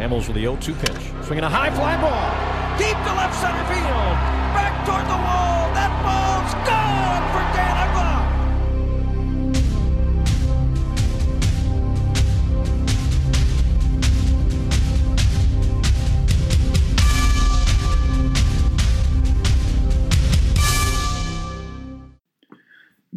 Hamels with the 0 2 pitch. Swinging a high fly ball. Deep to left center field. Back toward the wall. That ball's gone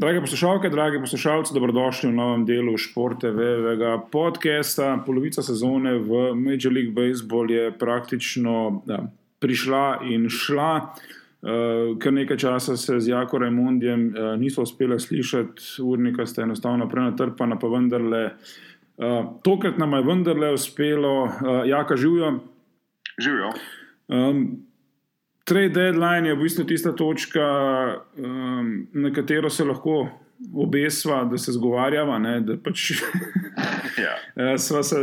Drage poslušalke, dragi poslušalci, dobrodošli v novem delu športevega podcasta. Polovica sezone v Major League Baseball je praktično ja, prišla in šla. Uh, kar nekaj časa se z Jako Raimondijem uh, niso uspeli slišati, urnika sta enostavno prenatrpana, pa vendarle. Uh, tokrat nam je vendarle uspelo, uh, Jaka živijo. Živijo. Um, Trade deadline je v bistvu tista točka, um, na katero se lahko obesva, da se zgovarjava. Ne, da pač, Ja. Eh, Sva se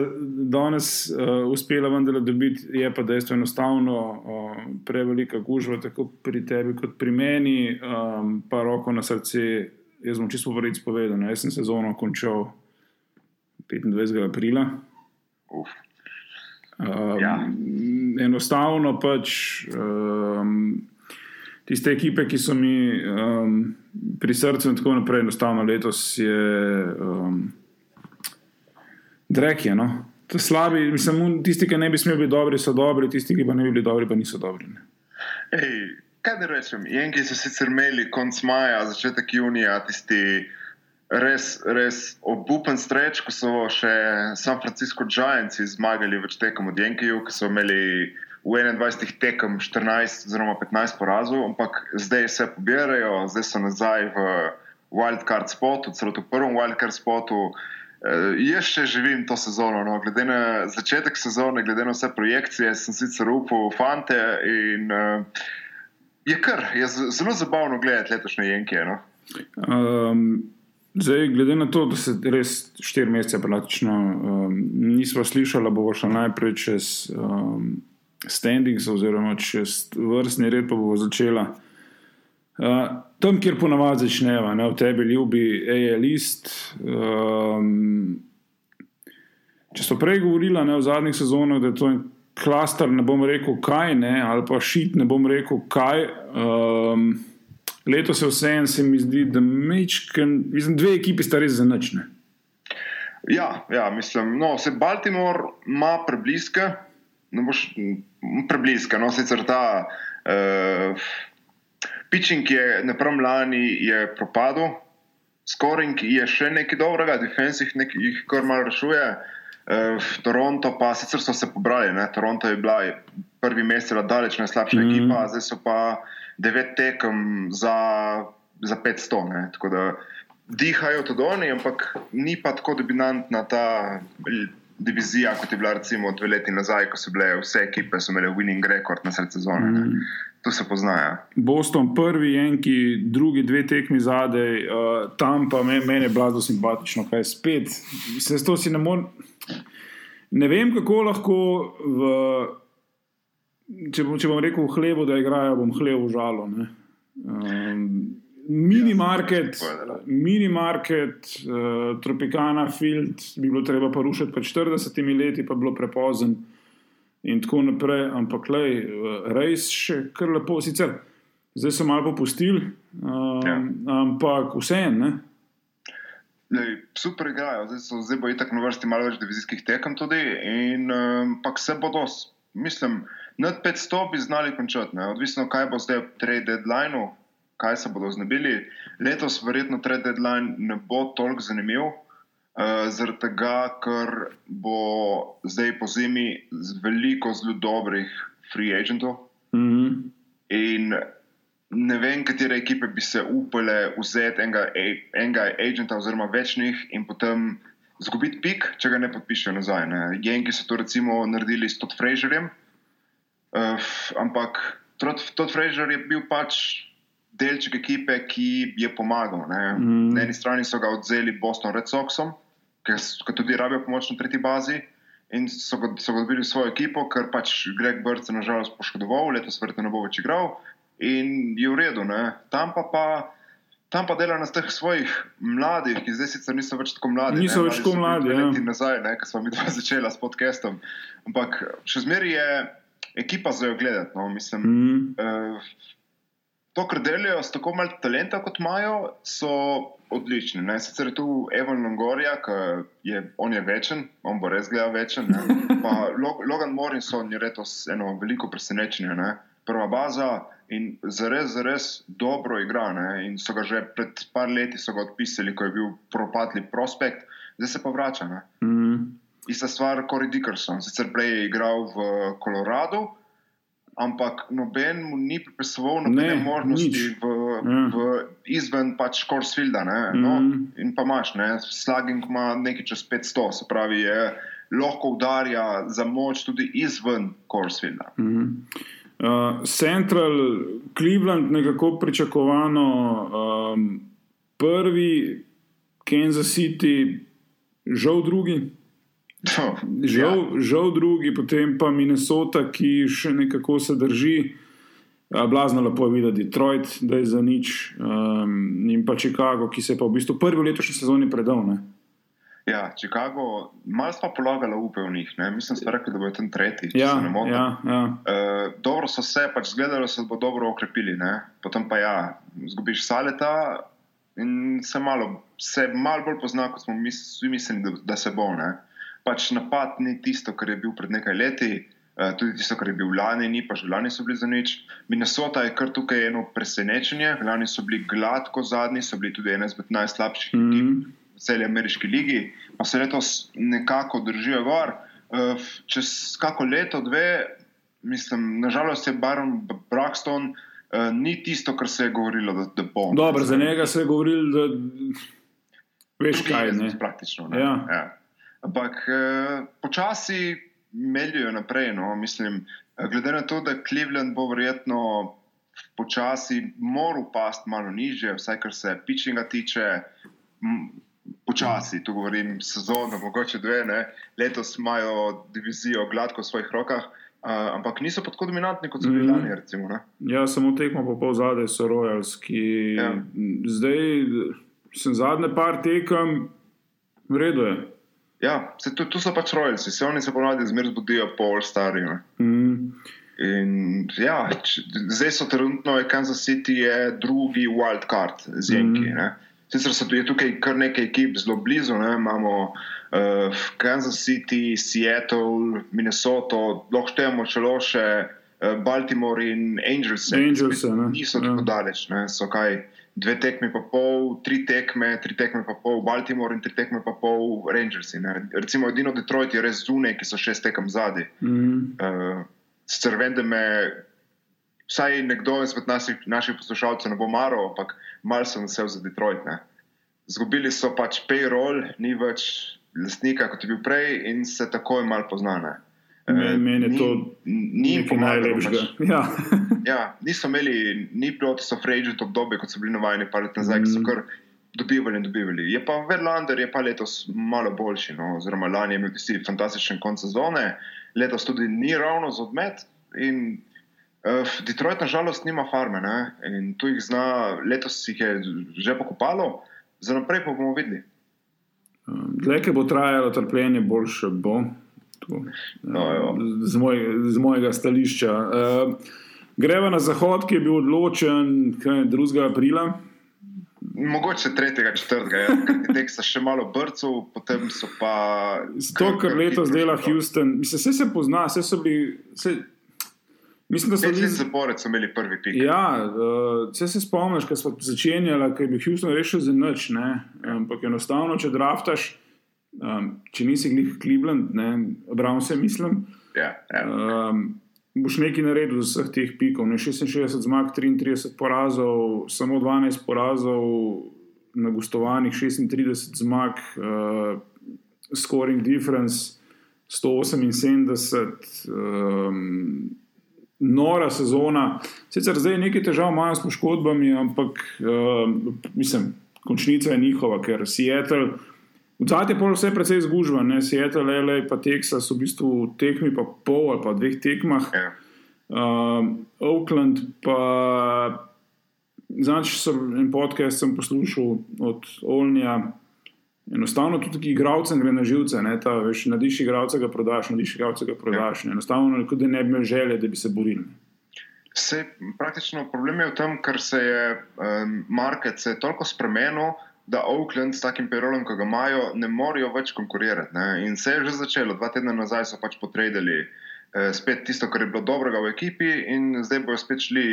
danes uh, uspela vendarle dobiti, je pa dejstvo enostavno uh, prevelika gužva, tako pri tebi kot pri meni, um, pa roko na srce. Jaz bom čisto povedi povedal, ne, jaz sem sezono končal 25. aprila. Uf. Um, Ja. Enostavno pač um, tiste ekipe, ki so mi um, pri srcu in tako naprej, enostavno letos je um, drek. Je, no? To Slabi, mislim, tisti, ki ne bi smeli biti dobri, so dobri, tisti, ki pa ne bi bili dobri, pa niso dobri. Ne? Ej, kaj da rečem? Jenki so sicer imeli konc maja, začetek junija, tisti res, res obupen streč, ko so še San Francisco Giants zmagali več tekem od Jenkiju, ki so imeli v 21 tekem 14 oziroma 15 porazov, ampak zdaj se pobirajo, zdaj so nazaj v wildcard spotu, celo v prvem wildcard spotu. Uh, jaz še živim to sezono. No. Glede na začetek sezone, glede na vse projekcije, sem sicer upal v fante in uh, je kar, je zelo zabavno gledati letošnje Jenke. No. Um, zdaj, glede na to, da se res štiri mesece praktično um, nismo slišali, bomo šli najprej čez um, standings oziroma čez vrstni red, pa bo začela. Uh, tam, kjer ponavadi začneva, ne, v tebi ljubi AI list. Um, če so prej govorila ne, v zadnjih sezonah, da je to en klaster, ne bom rekel kaj, ne, ali pa šit, ne bom rekel kaj. Um, letos je vseeno, se mi zdi, da mečken, mislim, dve ekipi sta res zanačne. Ja, ja, mislim, no, se Baltimore ima prebliske, ne boš prebliske, no sicer ta. Uh, Pitching je na prvem lani je propadel, scoring je še nekaj dobrega, defense jih, kar malo rešuje. Uh, Toronto pa sicer so se pobrali, ne? Toronto je bila prvi mesec bila daleč najslabša mm. ekipa, zdaj so pa devet tekem za, za 500. Ne? Tako da dihajo tudi oni, ampak ni pa tako dominantna ta divizija, kot je bila recimo dve leti nazaj, ko so bile vse ekipe, so imele winning record na sred sezone. Mm. Tu se poznajo. Boston prvi, enki, drugi dve tekmi zadaj, uh, tam pa me, meni je blazno simpatično, kaj spet. Se to si ne morem. Ne vem, kako lahko, v, če, bom, če bom rekel v hlevu, da igrajo, bom hlev v žalo. ne. Um, mini market, mini market uh, Tropicana Field bi bilo treba pa rušiti pred 40 leti, pa bi bilo prepozen in tako naprej. Ampak, lej, res še kar lepo, sicer zdaj so malo popustili, um, Ja. ampak vseeno. Lej, super igrajo, zdaj, so, zdaj bo itak na vrsti malo več divizijskih tekem tudi, in um, pa se bodo, s- mislim, nad 500 bi znali končati, ne? odvisno kaj bo zdaj v trade deadlineu, kaj se bodo znebili. Letos verjetno trade deadline ne bo toliko zanimiv, uh, zaradi tega, ker bo zdaj po zimi z veliko zelo dobrih free agentov. Mm -hmm. In ne vem, katere ekipe bi se upale vzeti enega, enega agenta oziroma večnih in potem izgubiti pik, če ga ne podpišejo nazaj. Ne. Jenki so to recimo naredili s Todd Fraserjem, uh, ampak Todd, Fraser je bil pač delček ekipe, ki je pomagal. Ne. Mm. Na eni strani so ga odzeli Boston Red Soxom, ki tudi rabijo pomoč na tretji bazi. In so ga, so ga dobili v svojo ekipo, ker pač Greg Bird se nažalost poškodoval, letos verjetno ne bo več igral in je v redu. Ne. Tam pa pa tam pa dela na teh svojih mladih, ki zdaj sicer niso več tako mladi. Niso ne, več mladi tako so bili mladi, dve ja. leti Nazaj, ne, ko smo mi dva začela s podcastom. Ampak še zmeraj je ekipa za jo gledati. No, mislim, Mm. Eh, To, kar delajo s tako malo talenta, kot imajo, so odlični. Ne? Sicer je tu Evan Longorja, ki je, on je večen, on bo res gledal večen. ne. Pa Lo- Logan Morrison je letos eno veliko presenečenje. Ne? Prva baza in zares, zares dobro igra. Ne? In so ga že pred par leti so ga odpisali, ko je bil propadli prospekt, zdaj se pa vrača. Ne? Mm. Ista stvar, Corey Dickerson, sicer prej je igral v Koloradu, ampak noben mu ni pripisoval nobene Ne, možnosti nič. v, Ja. v izven pač Korsfielda. No, Mhm. in pa imaš, ne, slugging ima nekaj čez 500, se pravi, je, lahko udarja za moč tudi izven Korsfielda. Mm. Uh, Central Cleveland, nekako pričakovano, um, prvi, Kansas City, žal drugi. Žal, ja. žal drugi, potem pa Minnesota, ki še nekako se drži. Blazno lepo je videti Detroit, da je za nič, um, in pa Chicago, ki se je pa v bistvu prvi v letošnji sezoni predal. Ne? Ja, Chicago, malo smo polagali upe v njih, ne? mislim, da so rekli, da bodo tam tretji. Ja, motim. ja, ja. Uh, dobro so se, pač zgledalo se, da bo dobro okrepili, ne? potem pa ja, zgubiš saleta in se malo, se malo bolj pozna, kot smo mis, mislili, da, da se bo. Ne? Pač napad ni tisto, kar je bil pred nekaj leti, uh, tudi tisto, kar je bil lani, ni pa že lani so bili za nič. Minnesota je kar tukaj eno presenečenje, lani so bili gladko zadnji, so bili tudi ena izmed najslabših Mhm. ekip v celi ameriški ligi, pa se letos nekako držijo gor. Uh, čez kako leto, dve, mislim, nažalost je Baron Braxton uh, ni tisto, kar se je govorilo, da, da bo. Dobro, za njega se je govorilo, da veš kaj. Ne? Praktično. Ne? Ja. Ja. Ampak eh, počasi meljajo naprej. No? Mislim, eh, glede na to, da Cleveland bo verjetno počasi moral pasti malo nižje, vsaj kar se pitchinga tiče. Počasi, tu govorim sezono, mogoče dve, ne. letos imajo divizijo gladko v svojih rokah, uh, ampak niso tako dominantni kot so bili Mhm. lani. Recimo, ne. Ja, samo tekmo pa pol zadaj so Royals, ki Ja. zdaj sem zadnje par tekem, v redu je. Ja, se, tu, tu so pač rojalci, se oni se ponavadi zmeraj zbudijo po All-Starju. Mm. In, ja, č- zdaj so trenutno, Kansas City je drugi wild card z Jenki. Mm. Sicer so je tukaj kar nekaj ekip zelo blizu, ne? imamo uh, Kansas City, Seattle, Minnesota, lahko štejemo celo še uh, Baltimore in Angels. Angels. Niso Ja. tako daleč, ne? so kaj dve tekme pa pol, tri tekme, tri tekme pa pol Baltimore in tri tekme pa pol Rangersi. Ne? Recimo edino Detroit je res zunaj, ki so šest tekem zadaj. Mm. Uh, sicer vem, da me vsaj nekdo izmed naših, naših poslušalcev ne bo maral, ampak mal sem vesel za Detroit. Ne. Zgubili so pač payroll, ni več lastnika kot je bil prej in se takoj mal poznane. Me- Meni je to ni pomagalo, najlepšega. Pač, Ja. Ja, niso imeli, ni tisto free agent obdobje, kot so bili navajeni par let nazaj, ki so Mhm. kar dobivali in dobivali. Je pa Verlander je pa letos malo boljši, no, oziroma lani je imel tisti fantastičen konc sezone, letos tudi ni ravno za odmet. In uh, Detroit nažalost nima farme ne? in tu jih zna, letos jih je že pokopalo, za naprej pa bomo videli. Dlje, ki bo trajalo trpljenje, boljše bo. To, No, jo. z, moj, z mojega stališča. Uh, greva na zahod, ki je bil odločen kaj, 2. aprila. Mogoče tretjega, četrtega, ja, ker tek so še malo brcov, potem so pa. To, kar letos dela. Houston, mislim, vse se pozna, vse so bili. Vse, mislim, da so bili. zapored so imeli prvi pik. Ja, uh, vse se spomniš, ko smo začenjali, ko je bil Houston rešil za noč. Ne? Ampak enostavno, če draftaš, um, če nisi glih Cleveland, ne, Browns, mislim, Ja, ja. um, boš nekaj naredil z vseh teh pikov. Ne? 66 zmag, 33 porazov, samo 12 porazov na gostovanjih, 36 zmag, uh, scoring difference 178. Um, Nora sezona, sicer zdaj nekaj težav imajo s poškodbami, ampak uh, mislim, končnica je njihova, ker Seattle, v zadnjem polu vse precej zgužva, ne Seattle, LA, pa Texas, v bistvu v tekmi pa pol ali pa dveh tekmah. ja. Um, Oakland pa Znači, sem en podcast sem poslušal od Olnija. Enostavno tudi taki igravcem gre na živce, ne, ta, veš, nadiš igravca, ga prodaš, nadiš igravca, ga prodaš. Ne. Enostavno, kot da ne bi imel želje, da bi se borili. Se, praktično problem je v tem, ker se je um, market se je toliko spremenil, da Oakland s takim perolom, ki ga imajo, ne morejo več konkurirati. Ne. In se je že začelo, dva tedna nazaj so pač potrebili eh, spet tisto, kar je bilo dobrega v ekipi, in zdaj bojo spet šli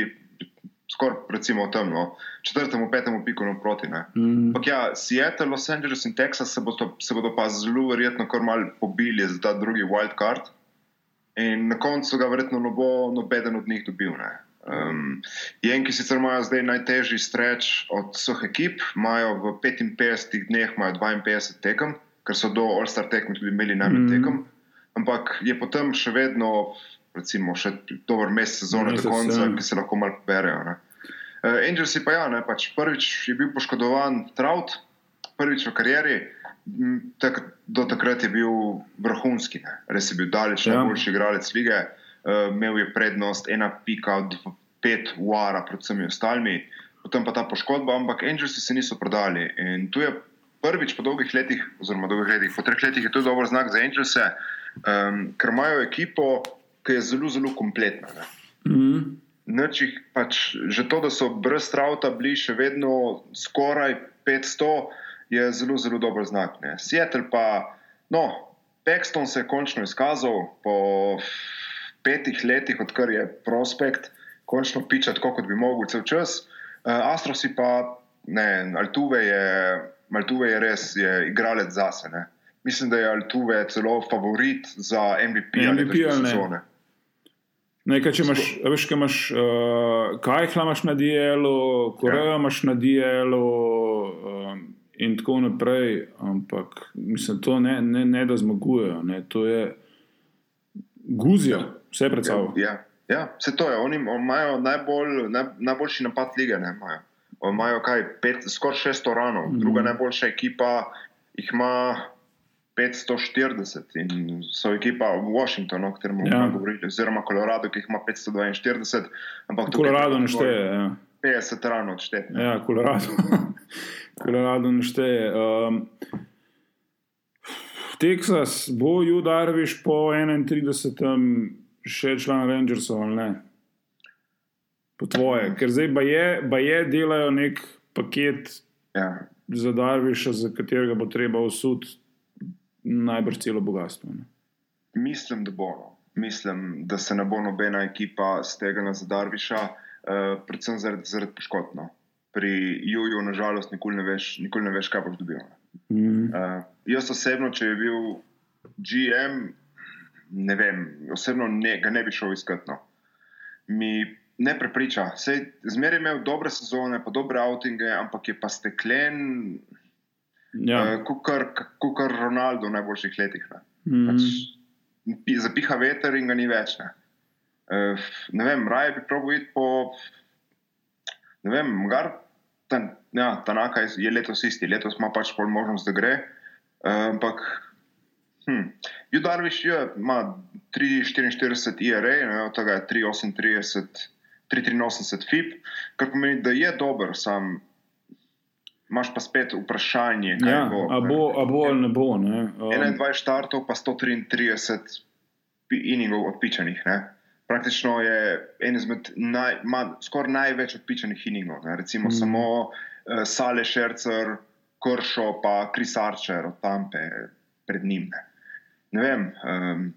skoraj recimo temno, četrtemu, petemu piku naproti. Mm. Ampak ja, Seattle, Los Angeles in Texas se bodo, se bodo pa zelo verjetno kar mal pobili za ta drugi wild card. In na koncu ga verjetno ne bo nobeden od njih dobil. Ne. Um, Jenki sicer imajo zdaj najtežji streč od vseh ekip, imajo v 55 dneh 52 tekem, ker so do All-Star tekme tudi imeli najmanj Mhm. tekem, ampak je potem še vedno, recimo, še dober mesec sezone do konca, ja. ki se lahko malo poberejo. ne. Uh, Angelsi pa ja, ne, pač prvič je bil poškodovan Trout, prvič v karieri. Tak, do takrat je bil vrhunski, ne. res je bil daleč ja. najboljši igralec lige, uh, imel je prednost ena pika od pet ura pred vsemi ostalimi, potem pa ta poškodba, ampak Angelsi se niso prodali. In tu je prvič po dolgih letih, oziroma dolgih letih, po treh letih je to dober znak za Angelse, um, ker imajo ekipo, ki je zelo, zelo kompletna. Ne. Mm. Nič jih pač, že to, da so brez Trauta bili še vedno skoraj 500, je zelo, zelo dober znak. Ne. Seattle pa, no, Paxton se je končno izkazal po petih letih, odkar je prospekt, končno piča tako, kot bi mogel cel čas. Uh, Astrosi pa, ne, Altuve je, Altuve je res je igralec zase. Ne. Mislim, da je Altuve celo favorit za MVP, MVP ali ne? sezone. Nekaj, če imaš, veš, kaj imaš, uh, Kajhla imaš na dielu, Korejo ja. imaš na dielu um, in tako naprej, ampak mislim, to ne, ne, ne da zmagujejo, ne, to je guzijo, vse pred sabo. Ja, ja, vse to je. Oni imajo najbolj, naj, najboljši napad lige. Ne, imajo. imajo kaj, pet, skoraj 600 ranov, mm. druga najboljša ekipa jih ima 540 in so ekipa v Washingtonu, o katerem bomo Ja. ja. govorili, oziroma Colorado, ki jih ima 542. Ampak je ne šteje. Ja. 50 ranov odštete. Ja, Kolorado. Kolorado ne šteje. Um, Teksas bo Judarviš po 31. še član Rangersov ali ne? Po tvoje, ker zdaj pa je, ba je delajo nek paket Ja. za Darviša, za katerega bo treba usuditi najbrž celo bogatstvo. Ne? Mislim, da bo. No. Mislim, da se ne bo nobena ekipa stegala za Darviša, uh, predvsem zaradi, zaradi poškodb. No. Pri Juju, nažalost, nikoli ne veš, nikoli ne veš kaj boš dobil. Mm. Uh, jaz osebno, če bi bil GM, ne vem, osebno ne, ga ne bi šel iskat. No. Mi ne prepriča. Sej, zmeraj je imel dobre sezone, pa dobre outinge, ampak je pa steklen, Ja. uh, kot Ronaldo v najboljših letih. Ne. Mm. Pač, pi- zapiha veter in ga ni več. Ne, uh, ne vem, raje bi probil iti po. Ne vem, gar, ten, ja, Tanaka je, je letos isti, letos ima pač pol možnost, da gre. Uh, ampak, hm, Judarviš je, ima 3,44 IRA, ne, od tega je 3,38. 383 FIP, kar pomeni, da je dober, sam imaš pa spet vprašanje, kaj Ja, bo. a ne. bo, a bo ali ne bo. Ne? Um, 21 štartov, pa 133 pi- inningov odpičenih. Ne? Praktično je en izmed naj, skoraj največ odpičenih inningov. Ne? Recimo mm. samo uh, Sale Šercer, Kršo, pa Kris Archer od Tampe pred njim. Ne, ne vem. Um,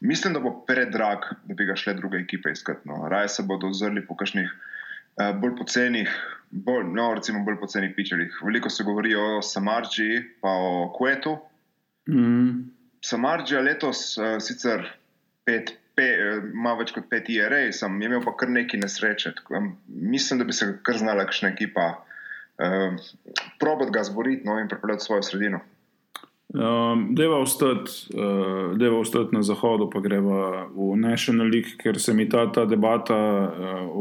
Mislim, da bo predrag, da bi ga šle druge ekipe iskati. No. Raje se bodo ozrli po kakšnih uh, bolj pocenih, bolj, no, recimo bolj pocenih pičerjih. Veliko se govori o Samarđi, pa o Kvetu. mm, Samarđija letos uh, sicer pet, pe, ima več kot pet IRA, sem imel pa kar nekaj nesreče. Um, mislim, da bi se kar znala kakšna ekipa uh, probat ga zboriti no, in pripeljati v svojo sredino. Um, deva ostati uh, deva ostati na zahodu, pa greva v National League, ker se mi ta, ta debata uh,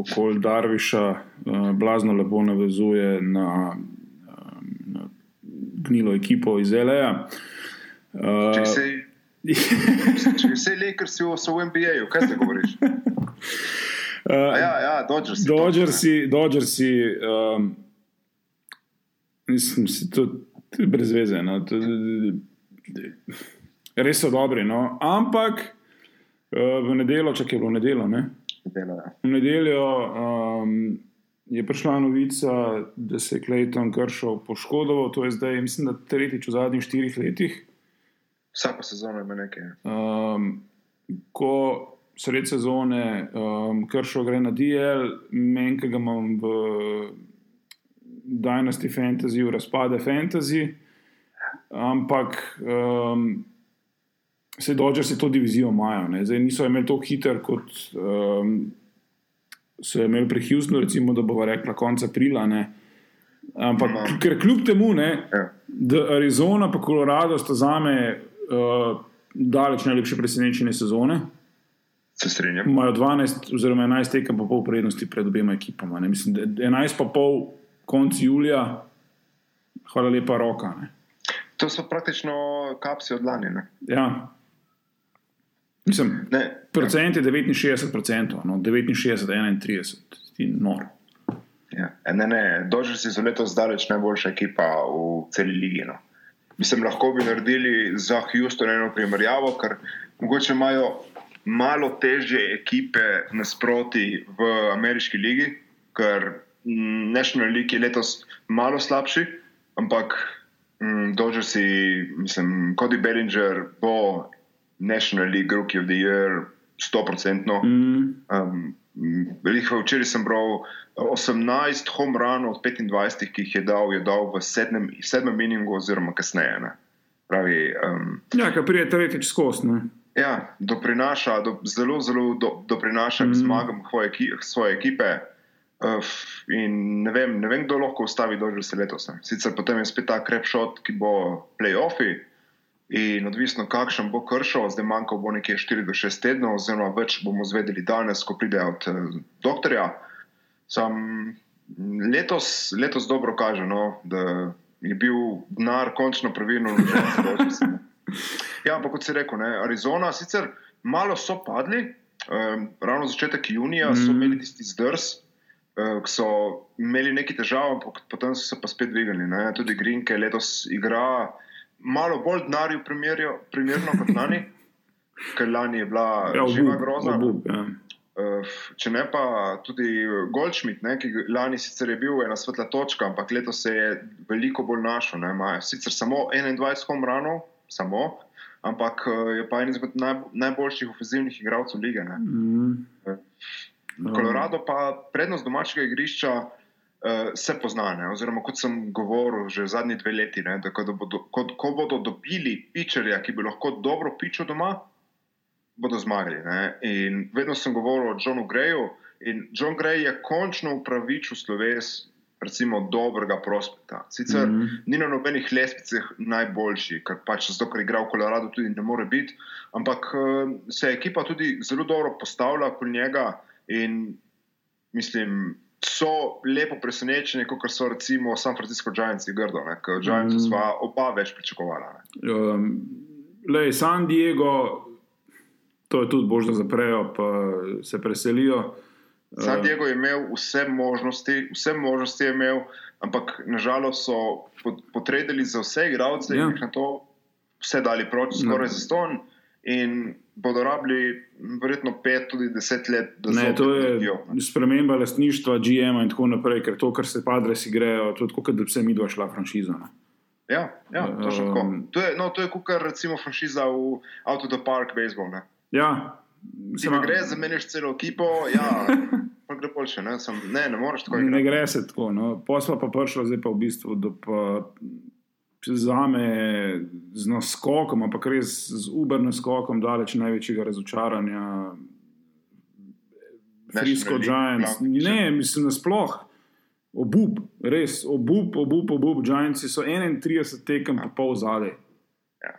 okoli Darviša uh, blazno lepo navezuje na, um, na gnilo ekipo iz LA. Če Uh, se, če se Lakers so v NBA-ju, kaj zdaj govoriš? A Ja, ja, Dodgersi. Dodgersi, Dodgersi um, mislim, si to, to je brez veze. No. To, res so dobri. No. Ampak uh, v nedeljo, če je bilo nedeljo, ne? Dela, ja. v nedeljo um, je prišla novica, da se je Clayton Kršel poškodoval. To je zdaj, mislim, da tretjič v zadnjih štirih letih. Vsako sezono ima nekaj. Um, ko sred sezone um, kršil gre na DL, meni, ki ga imam v Dynasty Fantasy, v razpade Fantasy, ampak um, se dođe se to divizijo imajo. ne. Zdaj niso imeli tako hiter kot um, so imeli pri Houstonu, recimo, da bo rekla konec aprila. Ne. Ampak No. ker kljub temu, ne, Ja. da Arizona in Colorado sta za me uh, daleč najlepše presenečenje sezone. Se strinjam. Imajo 12 oziroma 11 tekem pa pol prednosti pred obema ekipama. Ne. Mislim, da 11 pa pol konc julija, hvala lepa roka. Ne. To so praktično kapsi od lani. Ne? Ja. Mislim, Ne, procent je 69%, no, 69, 31, ti nor. Ja. Ne, ne, Dodgersi so letos daleč najboljša ekipa v celi ligi. No. Mislim, lahko bi naredili za Houston eno primerjavo, ker mogoče imajo malo težje ekipe nasproti v ameriški ligi, ker National League je letos malo slabši, ampak mm, Dodgersi, mislim, Cody Bellinger bo National League Rookie of the Year 100%. Mm, Um, včeraj sem bral 18 home runov od 25, ki jih je dal, je dal v sedmem, sedmem inningu, oziroma kasneje. Ne. Pravi, um, ja, kar prije tretjič skozi. ja, doprinaša, do, zelo, zelo do, doprinaša k Mm. zmagam svoje, eki- svoje ekipe. Uh, in ne vem, ne vem, kdo lahko ustavi Dodgers letos. Ne. Sicer potem je spet ta krepšot, ki bo playoffi. In odvisno, kakšen bo kršil, zdaj manjka bo nekje 4 do 6 tednov, oziroma več bomo zvedeli danes, ko pride od uh, doktorja. Sam letos, letos dobro kaže, no, da je bil denar končno pravilno vložen za ne. Ja, ampak kot si rekel, ne, Arizona sicer malo so padli, um, ravno začetek junija so Mhm. imeli tisti zdrs. Ki so imeli nekaj težav, ampak potem so se pa spet dvignili. Ne? Tudi Grinke letos igra malo bolj denarju primerno kot lani, ker lani je bila Ja, živa groza. obup, ja. Uh, če ne pa tudi Goldschmidt, ne, ki lani sicer je bil ena svetla točka, ampak letos se je veliko bolj našel. Ne, imajo sicer samo 21 home runov, samo, ampak uh, je pa en izmed naj, najboljših ofenzivnih igralcev lige. Ne. Mm, Kolorado pa prednost domačega igrišča uh, se pozna, ne, oziroma kot sem govoril že zadnji dve leti, ne, da, bodo, ko, ko bodo dobili pičerja, ki bi lahko dobro pičil doma, bodo zmagali. Ne. In vedno sem govoril o Johnu Greju in John Gray je končno upravičil sloves. Recimo dobrega prospekta. Sicer mm. -hmm. ni na nobenih lespicah najboljši, ker pač zato, ker igra v Koloradu, tudi ne more biti, ampak uh, se ekipa tudi zelo dobro postavlja okoli njega in mislim, so lepo presenečeni, kot so recimo San Francisco Giants Grdo, ker Giants mm sva oba več pričakovala. Ne? Um, lej, San Diego, to je tudi božje zaprejo, pa se preselijo. San Uh, Diego je imel vse možnosti, vse možnosti je imel, ampak nažalost so pot- potrebili za vse igralce Ja. in jih na to vse dali proč, skoraj za ston. In bodo rabili verjetno pet, tudi deset let, da Ne, zopet to je naredijo, ne. sprememba lastništva, GM in tako naprej, ker to, kar se padres igrejo, to je tako, kot da bi se mi dva šla franšiza. Ne. Ja, ja točno tako. Um, To je, no, to je kot recimo franšiza v Out of the Park baseball. Ne? Ja, Ti se ne ma- gre, zamenjaš celo ekipo, ja, pa gre boljše. Ne, Sem, ne, ne moreš tako Ne, ne igrati. gre se tako. No. Posla pa prišla, zdaj pa v bistvu, pa za me z naskokom, ampak res z uber naskokom, daleč največjega razočaranja. National Giants. League, Ne, mislim, nasploh. Obup, res, obup, obup, obup. Giantsi so 31 tekem po pol zadaj. Ja.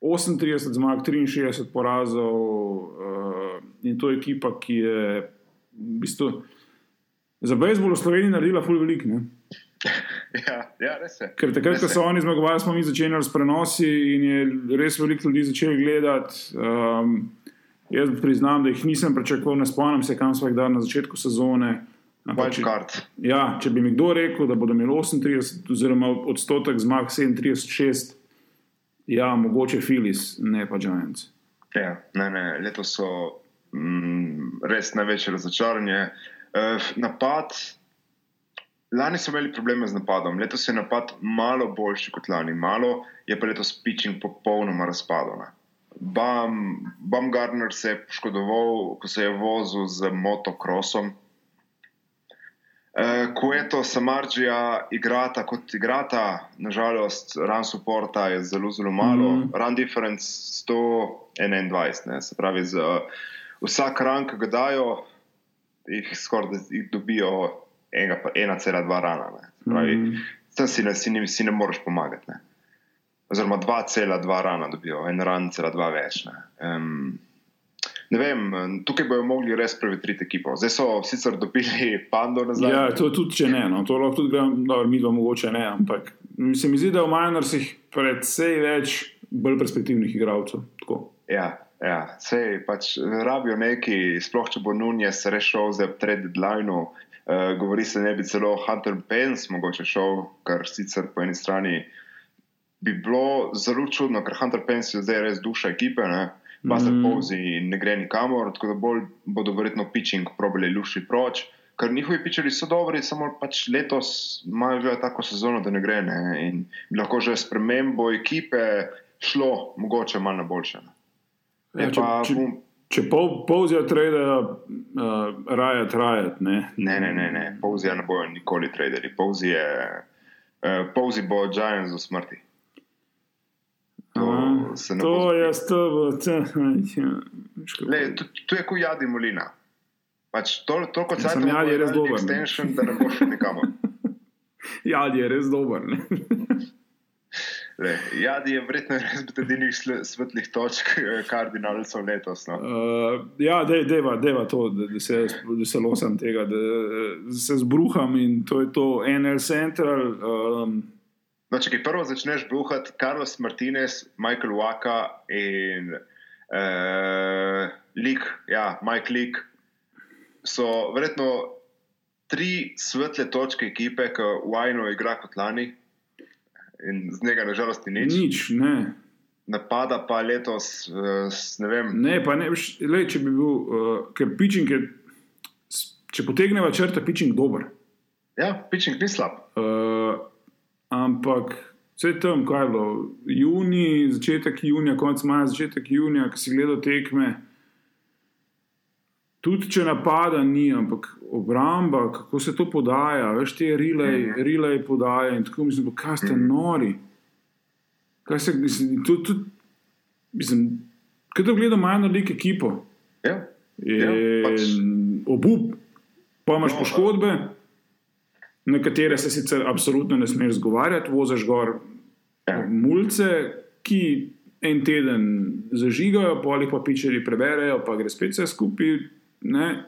38 zmag, 63 porazov uh, in to je ekipa, ki je v bistvu za bejzbol v Sloveniji naredila ful velik. Ne? Ja, ja, res je. Ker takrat, ko so oni zmagovali, smo mi začeli s prenosi in je res veliko ljudi začelo gledati. Um, Jaz priznam, da jih nisem pričakoval, ne spomnim se, kam smo jih dali na začetku sezone. Ampak, če, ja, če bi mi kdo rekel, da bodo imeli 38, oziroma odstotek zmag 37, ja, mogoče Filis, ne pa Giants. Ja, ne, ne, letos so mm, res največje razočaranje. Uh, napad, lani so imeli probleme z napadom, letos je napad malo boljši kot lani, malo je pa letos pitching popolnoma razpadel. ne. Bam, Baumgartner se je poškodoval, ko se je vozil z motocrossom. Uh, Kueto, Samarđija igrata kot igrata, nažalost, run supporta je zelo, zelo malo, mm. Mhm. run difference 121, ne, se pravi, za vsak run, ki ga dajo, jih skoraj da jih dobijo 1,2 rana. Ne. Pravi, mm. Tam si ne, si, ne, si ne moreš pomagati. Ne. Oziroma 2,2 rana dobijo, en ran, cela dva več. Ne. Um, Ne vem, tukaj bojo mogli res prevetriti ekipo. Zdaj so sicer dobili pando nazaj. Ja, to tudi če ne, no, to lahko tudi gremo, dobro, mi dva mogoče ne, ampak se mi zdi, da v Minersih predvsej več bolj perspektivnih igralcev. Tako. Ja, ja. Sej pač rabijo neki, sploh če bo Nunes rešil za trade deadline. Uh, govori se, ne bi celo Hunter Pence mogoče šel, kar sicer po eni strani bi bilo zelo čudno, ker Hunter Pence je zdaj res duša ekipe. Ne? Buster mm. Posey ne gre nikamor, tako da bolj bodo verjetno pitching probali lušiti proč. Ker njihovi pičeri so dobri, samo pač letos imajo tako sezono, da ne gre. Ne? In bi lahko že s premembo ekipe šlo mogoče malo na boljše. ne. Ja, če, pa če, bom- če pol, polzijo trade, uh, rajat, rajat. Ne. Ne, ne, ne, ne. Povzija ne bojo nikoli traderi. Povzi je, uh, povzi bo Giants do smrti. To ne to bo je zgodilo. to. Tu je kot jadi Molina. Pač to, toliko Ja, cajt samo Jadi je res dober, ne. extension, da ne boš šel nikamor. Ja, je res dober. Le, jadi je verjetno res sle- svetlih točk eh, kardinalcev letos. No. Uh, ja, dej, deva, deva to, da, da, se, da se losam tega, da, da se zbruham in to je to NL Central. Um, No, če prvo začneš bruhati, Carlos Martinez, Michael Waka in uh, Lik, ja, Mike Lik, so verjetno tri svetle točke ekipe, ki Wajno igra kot lani in z njega nažalost ni nič. nič, ne. Napada pa letos, s- ne vem, Ne, pa ne, lej, če bi bil, uh, ker pitching je, če potegneva črta, pitching dober. ja, pitching ni slab. Uh, ampak vse tam, kaj je bilo, juni, začetek junija, konec maja, začetek junija, ki si gledal tekme. Tudi če napada ni, ampak obramba, kako se to podaja, veš, te relay, relay podaja in tako mislim, pa kaj ste nori. Kaj se, mislim, to, to, mislim, kaj da gledam majhno lik ekipo. Ja, Ja, pač- obup, pa imaš No, poškodbe, na katere se sicer absolutno ne smeš zgovarjati, voziš gor Ja. mulce, ki en teden zažigajo, polih pa pičeri preberejo, pa gre spet vse skupaj. Ne?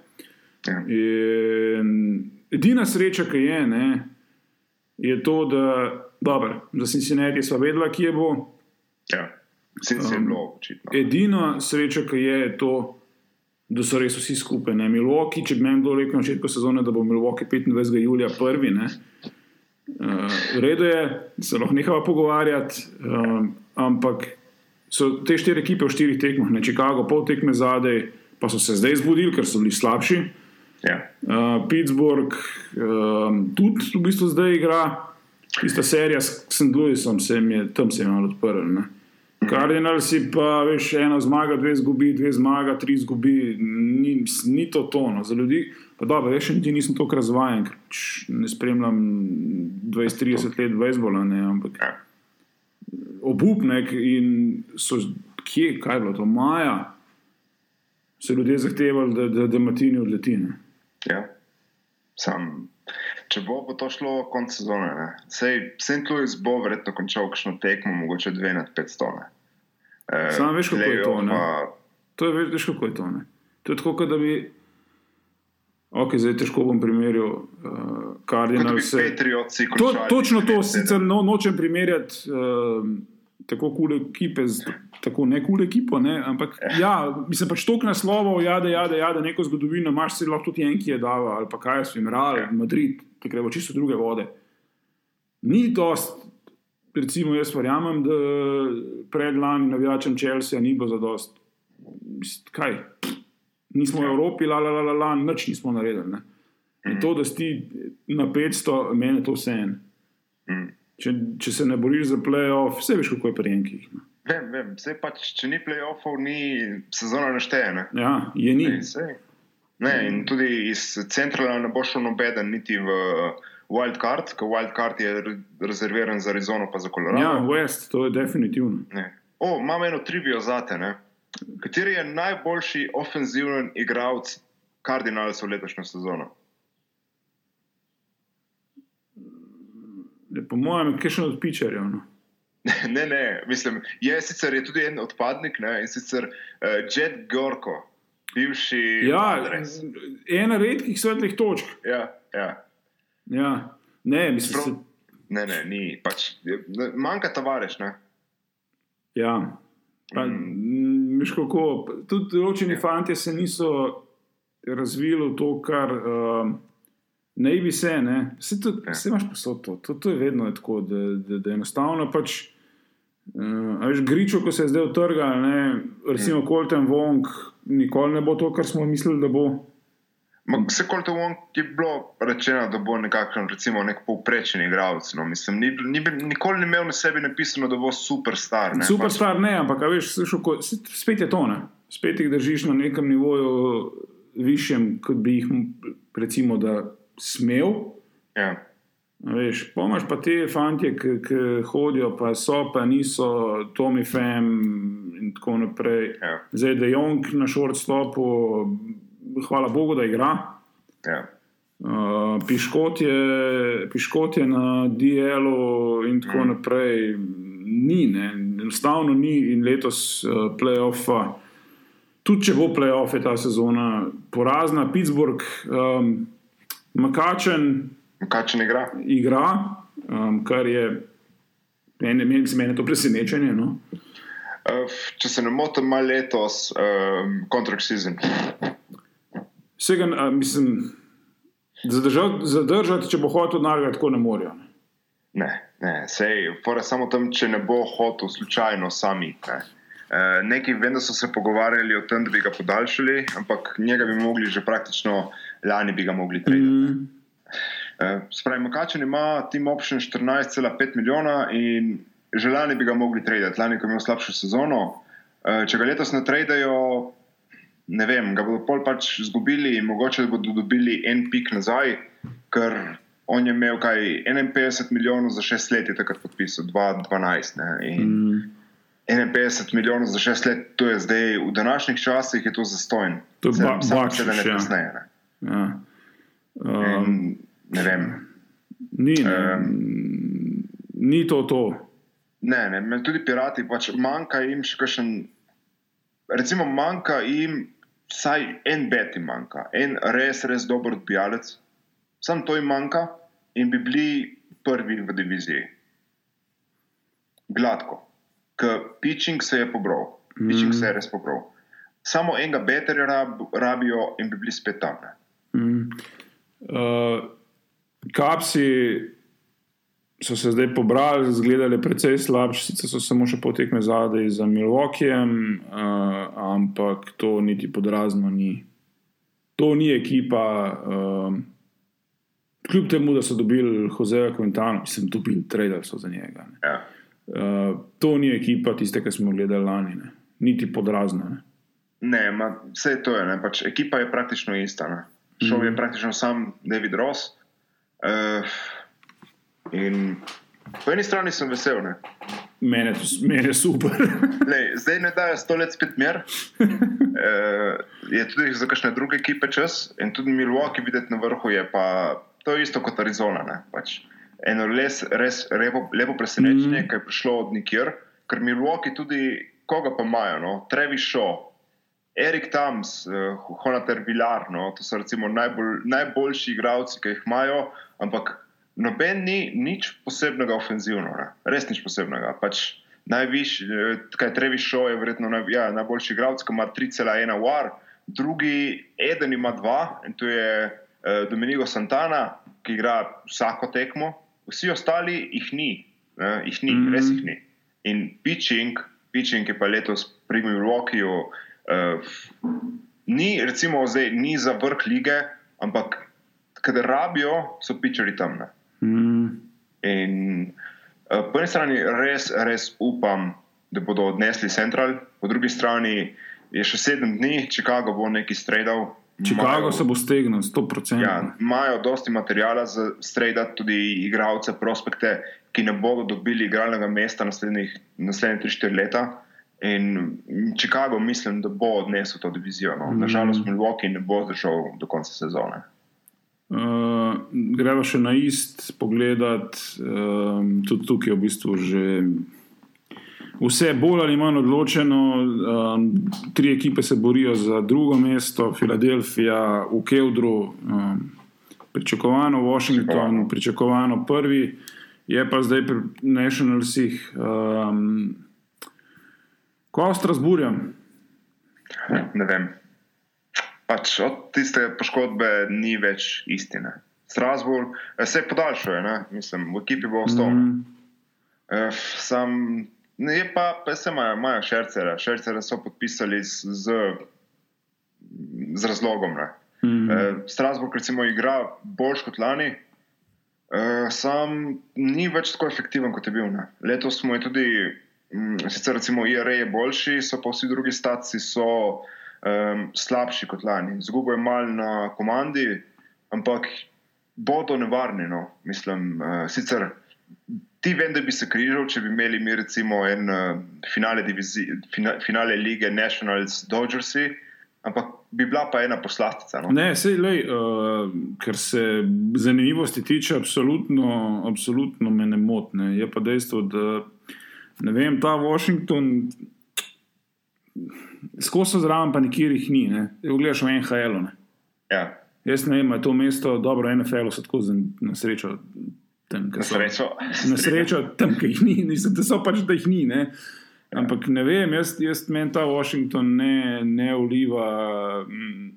Ja. In edina sreča, ki je, ne, je to, da dobro, za Cincinnati smo vedeli, kje bo. ja. Vse se je Um, bilo očitno. Edina sreča, ki je, je to, da so res vsi skupaj. Ne? Milwaukee, če bi meni kdo rekel na začetku sezone, da bo Milwaukee 25. julija prvi. Ne? Uh, v redu je, se lahko nehava pogovarjati, um, ampak so te štiri ekipe v štirih tekmah, ne Chicago, pol tekme zadaj, pa so se zdaj zbudili, ker so bili slabši. Ja. Uh, Pittsburgh um, tudi v bistvu zdaj igra, ista serija s St. Louisom, se je, tam se je malo odprl. ne. Cardinalsi pa, veš, ena zmaga, dve zgubi, dve zmaga, tri zgubi, ni, ni to tono. Za ljudi, pa dobro, veš, niti nisem tako razvajen, ker pač ne spremljam 20-30 let bejzbola, ne, ampak Ja. obupnek in so, kje, kaj je bilo to, maja, so ljudje zahtevali, da, da, da Matini odleti. Ne. Ja. Sam, če bo, bo to šlo konec sezone. ne. Sej St. Louis bo verjetno končal kakšno tekmo, mogoče dve nad 500. Ne. Eh, Samo veš, kako je to, ne? playoffa- To je, veš, veš, kako je to. Ne? To je tako, kot da bi. Ok, zdaj težko bom primerjal uh, da Cardinal. bi Patriotsi To, točno to, 9-7. sicer no, nočem primerjati uh, tako kule ekipe, z tako ne kule ekipo. Ne? Ampak ja, mislim pač toliko naslovov, jade, jade, jade, neko zgodovino, imaš si lahko tudi en, ki je dal, ali pa kaj so jim Real, Madrid, ki grejo čisto druge vode. Ni dost, recimo, jaz verjamem, da predlani navijačem Chelsea ni bilo za dost. Mislim, Kaj? Nismo v Evropi, la la la la, la nič nismo naredili. To, da si na 500, meni je to vse en. Mm. Če, če se ne boriš za playoff, vse veš, kako je pri enkih. ne. Vem, vem, vse pač, če ni playoffov, ni sezona naštejena. Ja, je ni. Ne, in tudi iz centrala ne bo šel nobeden, niti v wildcard, ker wildcard je re- rezerviran za Arizono, pa za Colorado. Ja, West, to je definitivno. Ne. O, imam eno trivijo zate. Ne? Kateri je najboljši ofenziven igralec Cardinalsov letošnjo sezono? Po mojem, je še od pičerjev. No. ne, ne, mislim, je sicer je tudi en odpadnik ne? in sicer uh, Jet Gorko, bivši. Ja, Padres. ena redkih svetlih točk. ja, ja. Ja. Ne, mislim, Prav- se, Ne, ne, ni. Pač, manjka tavares. Ne? ja. Pa, mm. Veš kako, tudi določeni Ja. fanti se niso razvili v to, kar um, ne bi se. Ne. Vse, to, Ja. vse imaš posod to. to. To je vedno tako, da, da, da enostavno pač. Uh, veš, gričo, ko se je zdaj utrgal, ne, recimo mm. Colton Wong, nikoli ne bo to, kar smo mislili, da bo. Ma, Vse koliko Wong je bilo rečeno, da bo nekakšen, recimo, nek povprečen igralec. No. Mislim, ni, ni, nikoli ni imel na sebi napisano, da bo superstar. Ne. Superstar ne, ampak veš, slišal, ko, spet je to ne. Spet jih držiš na nekem nivoju višjem, kot bi jih recimo da smel. Ja. Veš, pomaž pa te fantje, ki hodijo, pa so, pa niso, Tommy Fem in tako naprej. Ja. Zdaj, da je Jong na shortstopu, hvala Bogu, da igra. Ja. Uh, piškot, je, piškot je na DL-u in tako mm. naprej. Ni, ne. enostavno ni in letos uh, playoffa. Tudi če bo playoff, je ta sezona porazna. Pittsburgh, um, Makačen ne igra? igra, um, kar je meni, meni, meni je to presenečenje. No? Uh, če se ne motim, ima letos um, contract season. Vsega, uh, mislim, zadržati, zadržati, če bo hotel denar, tako ne morejo. Ne. Ne, ne, sej, samo tam, če ne bo hotel slučajno sami. Ne. Uh, neki vem, da so se pogovarjali o tem, da bi ga podaljšali, ampak njega bi mogli že praktično lani bi ga mogli trajati. Mm. Uh, Spravi, Makačen ima team option 14,5 milijona in že lani bi ga mogli trajati, lani, ko je imel slabšo sezono. Uh, če ga letos ne tradajo, ne vem, ga bodo pol pač izgubili in mogoče bodo dobili en pik nazaj, ker on je imel kaj 51 milijonov za 6 let, je takrat podpisal, 2012. ne, In Mm. 51 milijonov za 6 let, to je zdaj v današnjih časih, je to zastojn. To je ba- Samo bakšiš, sedem let ja. kasneje. Ja. Um, In, ne vem. ni, ne, Um, ni to to. Ne, ne, me tudi pirati, pač manjka jim še kakšen. Recimo, manjka jim vsaj en beti, manjka, en res, res dober odbijalec. Sam to jim manjka in bi bili prvi v diviziji. Gladko, ker pitching se je pobral, pitching Mhm. se je res pobral. Samo enega beterja rab, rabijo in bi bili spet tam. Ne. Mm. Uh, kapsi so se zdaj pobrali, zgledali precej slabši, sicer so samo še potekme zadaj za Milwaukeeem, uh, ampak to niti podrazno ni. To ni ekipa. Um, Kljub temu, da so dobili Joseja Quintana, mislim, dobili trader so za njega. Ne. Ja. Uh, to ni ekipa tiste, ki smo gledali lani, ne. niti podrazna. Ne. Ne, ma, vse to je. Ne, pač ekipa je praktično ista. Ne. Šel Mhm. je praktično sam David Ross. Uh, in po eni strani sem vesel. Ne. Mene, je mene je super. Lej, zdaj ne dajo sto let spet mir. Uh, je tudi za kakšne druge ekipe čas in tudi Milwaukee videti na vrhu je pa to je isto kot Arizona. Ne, pač. Eno les, res lepo, lepo presenečenje, Mhm. mm. ki je prišlo od nikjer, ker Milwaukee tudi koga pa imajo, no? Trevi Shaw, Erik Tams, uh, Honater Vilar, no? to so recimo najbolj, najboljši igralci, ki jih imajo, ampak noben ni nič posebnega ofenzivno, ne? res nič posebnega. Pač najvišji, eh, kaj Trevi Šo je verjetno naj, ja, najboljši igralec, ki ima 3,1 war, drugi eden ima dva in to je uh, Domenico Santana, ki igra vsako tekmo, vsi ostali jih ni, uh, jih ni mm -hmm. res jih ni. In pitching, pitching je pa letos pri Milwaukeeju, ni recimo zdaj, ni za vrh lige, ampak kader rabijo, so pitcheri tam. Mm. In uh, po eni strani res, res upam, da bodo odnesli Central, po drugi strani je še sedem dni, Chicago bo nekaj stredal. Chicago se bo stegnil, 100%. Ja, imajo dosti materijala za stredati tudi igralce, prospekte, ki ne bodo dobili igralnega mesta naslednjih 3-4 leta. In Chicago mislim, da bo odnesel to divizijo. No. Nažalost, Milwaukee ne bo zdržal do konca sezone. Uh, greva še na ist pogledat, um, tudi tukaj je v bistvu že vse bolj ali manj odločeno. Um, tri ekipe se borijo za drugo mesto, Filadelfija v Keldru, um, pričakovano Washington, pričakovano prvi, je pa zdaj pri Nationalsih. Um, Ko Strasburjem? Ne vem. Pač od tiste poškodbe ni več istine. Strasburg se podaljšuje, ne? mislim, v ekipi bo ostal. Mm. Sam Je pa, pa se imajo, imajo šercere. Šercere so podpisali z, z, z razlogom. Mm -hmm. e, Strasbourg, recimo, igra boljš kot lani, sam ni več tako efektiven, kot je bil. Ne. Letos smo tudi, m, sicer recimo IRA je boljši, so pa vsi drugi staci so um, slabši kot lani. Zgubo je mal na komandi, ampak bodo nevarni. No. Mislim, uh, sicer ti vem, da bi se križal, če bi imeli mi recimo en uh, finale, divizi, fina, finale lige Nationals Dodgersi, ampak bi bila pa ena poslastica. No? Ne, sej, lej, uh, ker se zanimivosti tiče, absolutno, absolutno me ne motne. Je pa dejstvo, da ne vem, ta Washington. Skozi zraven, pa nikjer jih ni, ne gledaš v NHL. Ja. Jaz ne vem, je to mesto dobro, NFL, so tako na srečo tam, na srečo. Na srečo, tam, ki jih ni, nisem, so pač, da jih ni. Ne? Ampak ne vem, jaz, jaz meni ta Washington ne, ne uliva, mm,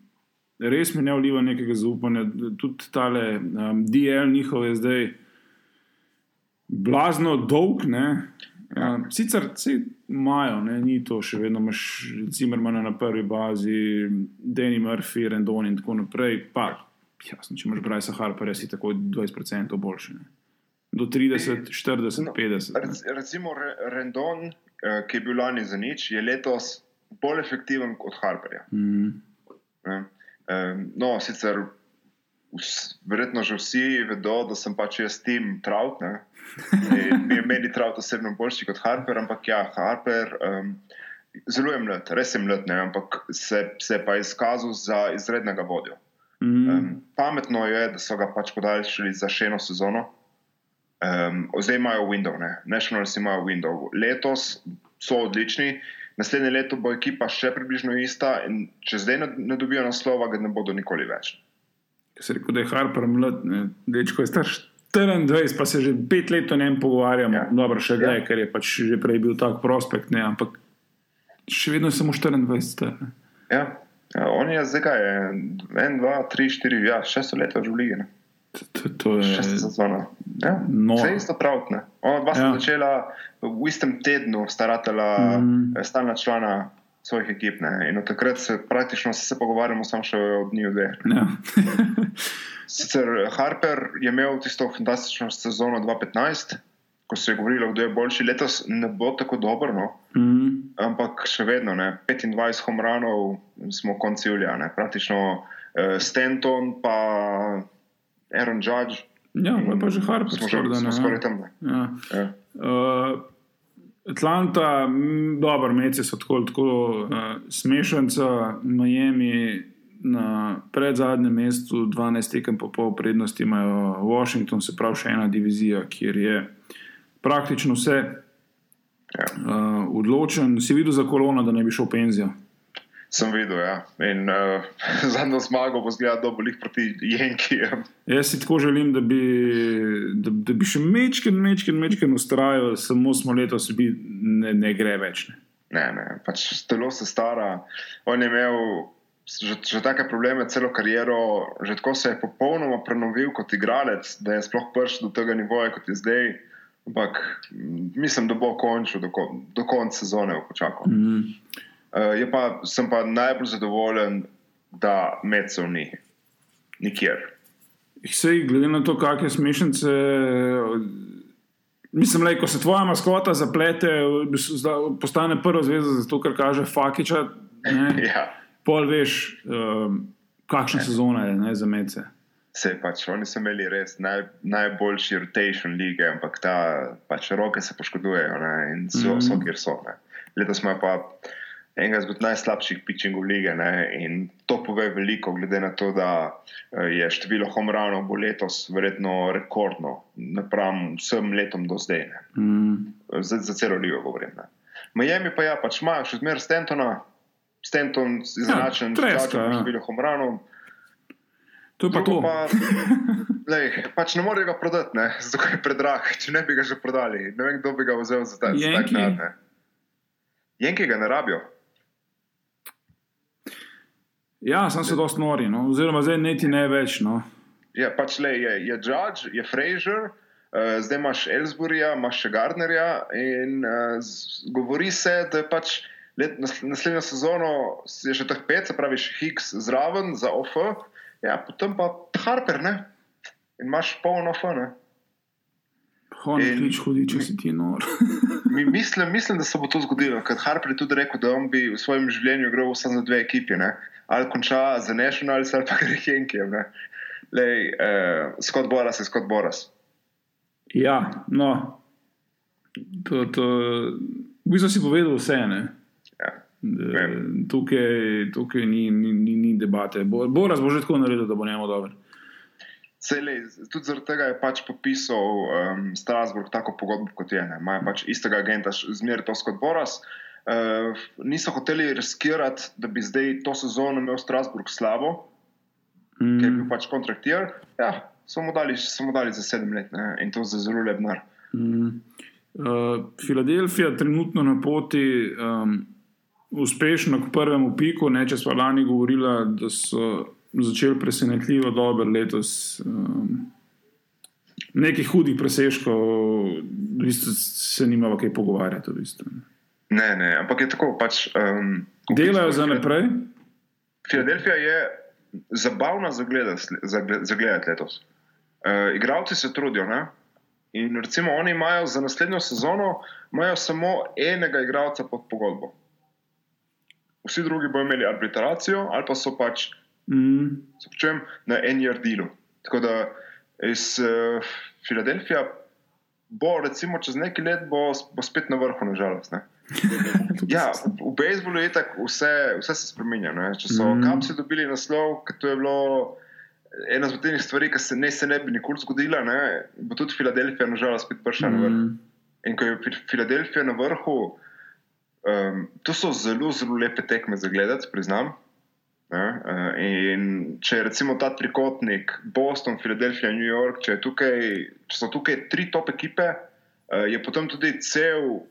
res mi ne uliva nekega zaupanja. Tudi tale um, DL njihov je zdaj blazno dolg. Um, sicer se imajo, ni to še vedno, imaš Cimermana na prvi bazi, Danny Murphy, Rendon in tako naprej. Pa, jasno, če imaš Bryce Harper, si tako 20% boljši. Ne? do 30, 40, no, 50. Recimo Rendon, eh, ki je bil lani za nič, je letos bolj efektiven kot Harperja. Mm. No, sicer verjetno že vsi vedo, da sem pač jaz tim Trout. Mi je meni Trout osebno boljši kot Harper, ampak ja, Harper. Um, Zelo je mlad, res je mlad, ne, ampak se, se je pa izkazal za izrednega vodjo. Mm. Um, pametno je, da so ga pač podaljšali za še eno sezono. Um, zdaj imajo Windows, ne? Nationals imajo Windows. Letos so odlični, naslednje leto bo ekipa še približno ista in če zdaj ne, ne dobijo naslova, ga ne bodo nikoli več. Se reče, da je Harper mlad, dečko je star 24, pa se že pet let o njem pogovarjamo. Ja. Dobro, še zdaj, ja. ker je pač že prej bil tak prospekt, ne? ampak še vedno je samo 24 star. Ja. ja, on je zdaj kaj, 1, 2, 3, 4, ja, 6 let že v lige. Ne? To, to je šesta sezona. Ja. Vse isto pravno. Ona dva sta ja. začela v istem tednu, staratela, mm. stalna člana svojih ekip. Ne. In od takrat se praktično se pogovarjamo samo še o dnevu dve. Ja. Sicer Harper je imel tisto fantastično sezono 2015. Ko se je govorilo, kdo je boljši, letos ne bo tako dobro, no? mm. ampak še vedno, ne? 25 homranov smo konci julija, praktično uh, Stanton, pa Aaron Judge. Ja, pa že Harper, smo že ja. skoraj tam. Ja. Ja. Uh, Atlanta, dobro, meci so tako, tako uh, smešanca, Miami na predzadnjem mestu, 12 tekem po pol prednosti imajo Washington, se pravi še ena divizija, kjer je praktično vse uh, odločen. Si videl za kolono, da ne bi šel penzijo? Sem videl, ja. In uh, zadnjo zmago bo zgledal dobolih proti Jenkijem. Jaz si tako želim, da bi, da, da bi še mečken, mečken, mečken ustrajal, samo smo letos, bi ne, ne gre več. Ne, ne, ne pač telo se stara. On je imel že, že take probleme, celo kariero, že tako se je popolnoma prenovil kot igralec, da je sploh prišel do tega nivoja, kot je zdaj. Ampak mislim, da bo končal do, do konca sezone, počakal. Mm -hmm. Uh, pa, sem pa najbolj zadovoljen, da medcev ni, nikjer. Sej, glede na to, kakšne smešnice. Mislim, da ko se tvoja maskota zaplete, postane prva zveza, zato ker kaže Fakiča. ja. Pol veš, um, kakšna sezona je ne, za medce. Se pač, oni so imeli res naj, najboljši rotation lige, ampak ta pač roke se poškodujejo ne, in so, mm so kjer so. Ne. Letos smo pa enega izmed najslabših pitchingov lige. Ne? In to pove veliko, glede na to, da eh, je število homranov bo letos verjetno rekordno, napram vsem letom do zdaj. Mm. Za, za celo ligo govorim. Ne? Miami pa ja, pač ima še zmeraj Stentona, Stenton izenačen ja, s številom homranov. To je pa to. Pa, lej, pač ne morejo ga prodati, zato je predrag. Če ne bi ga že prodali, ne vem, kdo bi ga vzel za ta denar. Jenki ga ne rabijo. Ja, sem se dosti nori, no. oziroma zdaj neti ne več. No. Ja, pač le je, je Judge, je Fraser, uh, zdaj imaš Ellsburyja, imaš še Gardnerja in uh, z, govori se, da je pač let, naslednjo sezono je še teh pet, se pravi, Higgs zraven za OF, ja, potem pa Harper, ne? In imaš polno OF, ne? Hodi, nič hodi, če si ti nor. mislim, mislim, da se bo to zgodilo, ker Harper je tudi rekel, da on bi v svojem življenju igral samo za dve ekipi. Ne? Ali konča za Nationals ali pa gre Henkem. Lej, uh, Scott Boras je Scott Boras. Ja, no. To, to, v bistvu si povedal vse. Ja, tukaj tukaj ni, ni, ni, ni debate. Boras bo že tako naredil, da bo njemu dobro. Celej, tudi zaradi tega je pač podpisal um, Strasburg tako pogodbo, kot je. Imajo pač istega agenta, zmeraj to kot Boras. Uh, niso hoteli riskirati, da bi zdaj to sezono imel Strasburg slabo, mm. ker je bil pač kontraktir. Ja, samo dali, samo dali za sedem let ne? in to za zelo lep denar. Mm. Uh, Filadelfija trenutno na poti um, uspešno k prvemu piku. Ne, če smo lani govorili, da so začeli presenetljivo dobro letos. Um, nekih hudih presežkov, v bistvu se nima kaj pogovarjati. V bistvu. Ne, ne, ampak je tako. Pač, um, Delajo za naprej. Filadelfija je zabavna za gledati letos. Uh, igravci se trudijo. Ne? In recimo oni imajo za naslednjo sezono samo enega igralca pod pogodbo. Vsi drugi bodo imeli arbitracijo ali pa so pač mm. počem, na en-year dealu. Tako da iz uh, Filadelfije bo, recimo, čez nekaj let bo, bo spet na vrhu, nažalost. ja, v, bejzbolu je tako, vse, vse se spremenja. Ne? Če so mm. kapsi dobili naslov, to je bilo. Ena od teh stvari, ki se ne, se ne bi nikoli zgodila, ne, bo tudi Filadelfija, nažalost, spet prišla mm. na vrh. Mm. In ko je Filadelfija na vrhu, um, to so zelo, zelo lepe tekme za gledati, priznam. Uh, in če je recimo ta trikotnik, Boston, Filadelfija, New York, če, tukaj, če so tukaj tri top ekipe, uh, je potem tudi cel,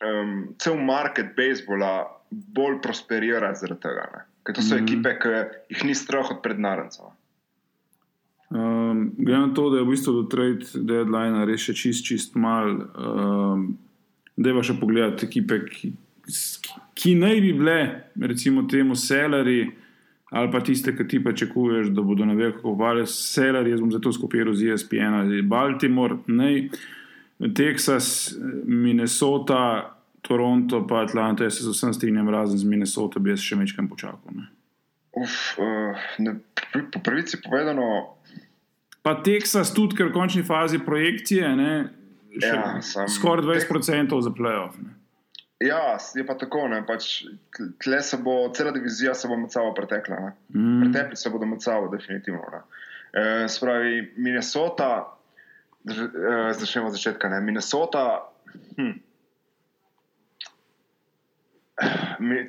um, cel market baseballa bolj prosperira zaradi tega. Ne? Ker to so mm -hmm. ekipe, ki jih ni strah od prednarencev. Um, Glede na to, da je v bistvu do trade deadline res še čist, čist mal, um, da je pa še pogledati ekipe, ki ki naj bi bile, recimo, temu selari, ali pa tiste, ki ti pričakuješ, da bodo na veliko kupovali selari, jaz bom zato skupiral z ESPN, Baltimore, nej, Teksas, Minnesota, Toronto, pa Atlanta, jaz se z vsem strinjam, razen z Minnesota, bi jaz še večkrat počakal. Uf, uh, ne, po pravici povedano. Pa Teksas tudi, ker v končni fazi projekcije, ne, ja, skoraj 20% za playoff. Ne. Ja, je pa tako. Pač, tle se bo, cela divizija se bo med sabo pretekla. Mm. Pretepli se bodo med sabo, definitivno. E, spravi, Minnesota, e, začnemo od začetka. Ne? Minnesota. Hm.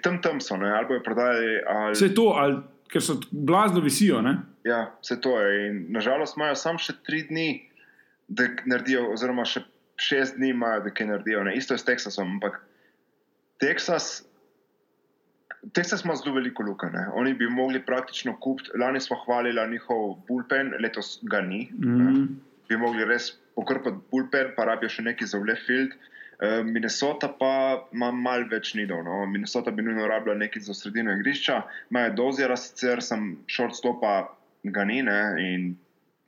tam tam so, ne, ali bojo prodali. Ali, Vse to, ali, ker so blazno visijo. Ne? Ja, vse to je. In nažalost imajo samo še tri dni, da naredijo, oziroma še šest dni imajo, da kaj naredijo. Ne. Isto je s Teksasom, ampak Teksas. Teksas ima zelo veliko luka. Ne. Oni bi mogli praktično kupiti, lani smo hvalili njihov bullpen, letos ga ni. Mm. Bi mogli res pokrpati bullpen, pa rabijo še nekaj za vlef field. Uh, Minnesota pa ima malo več nidov. No. Minnesota bi nujno rabila nekaj za sredino igrišča, imajo dozira, sicer sem shortstopa ga ni ne, in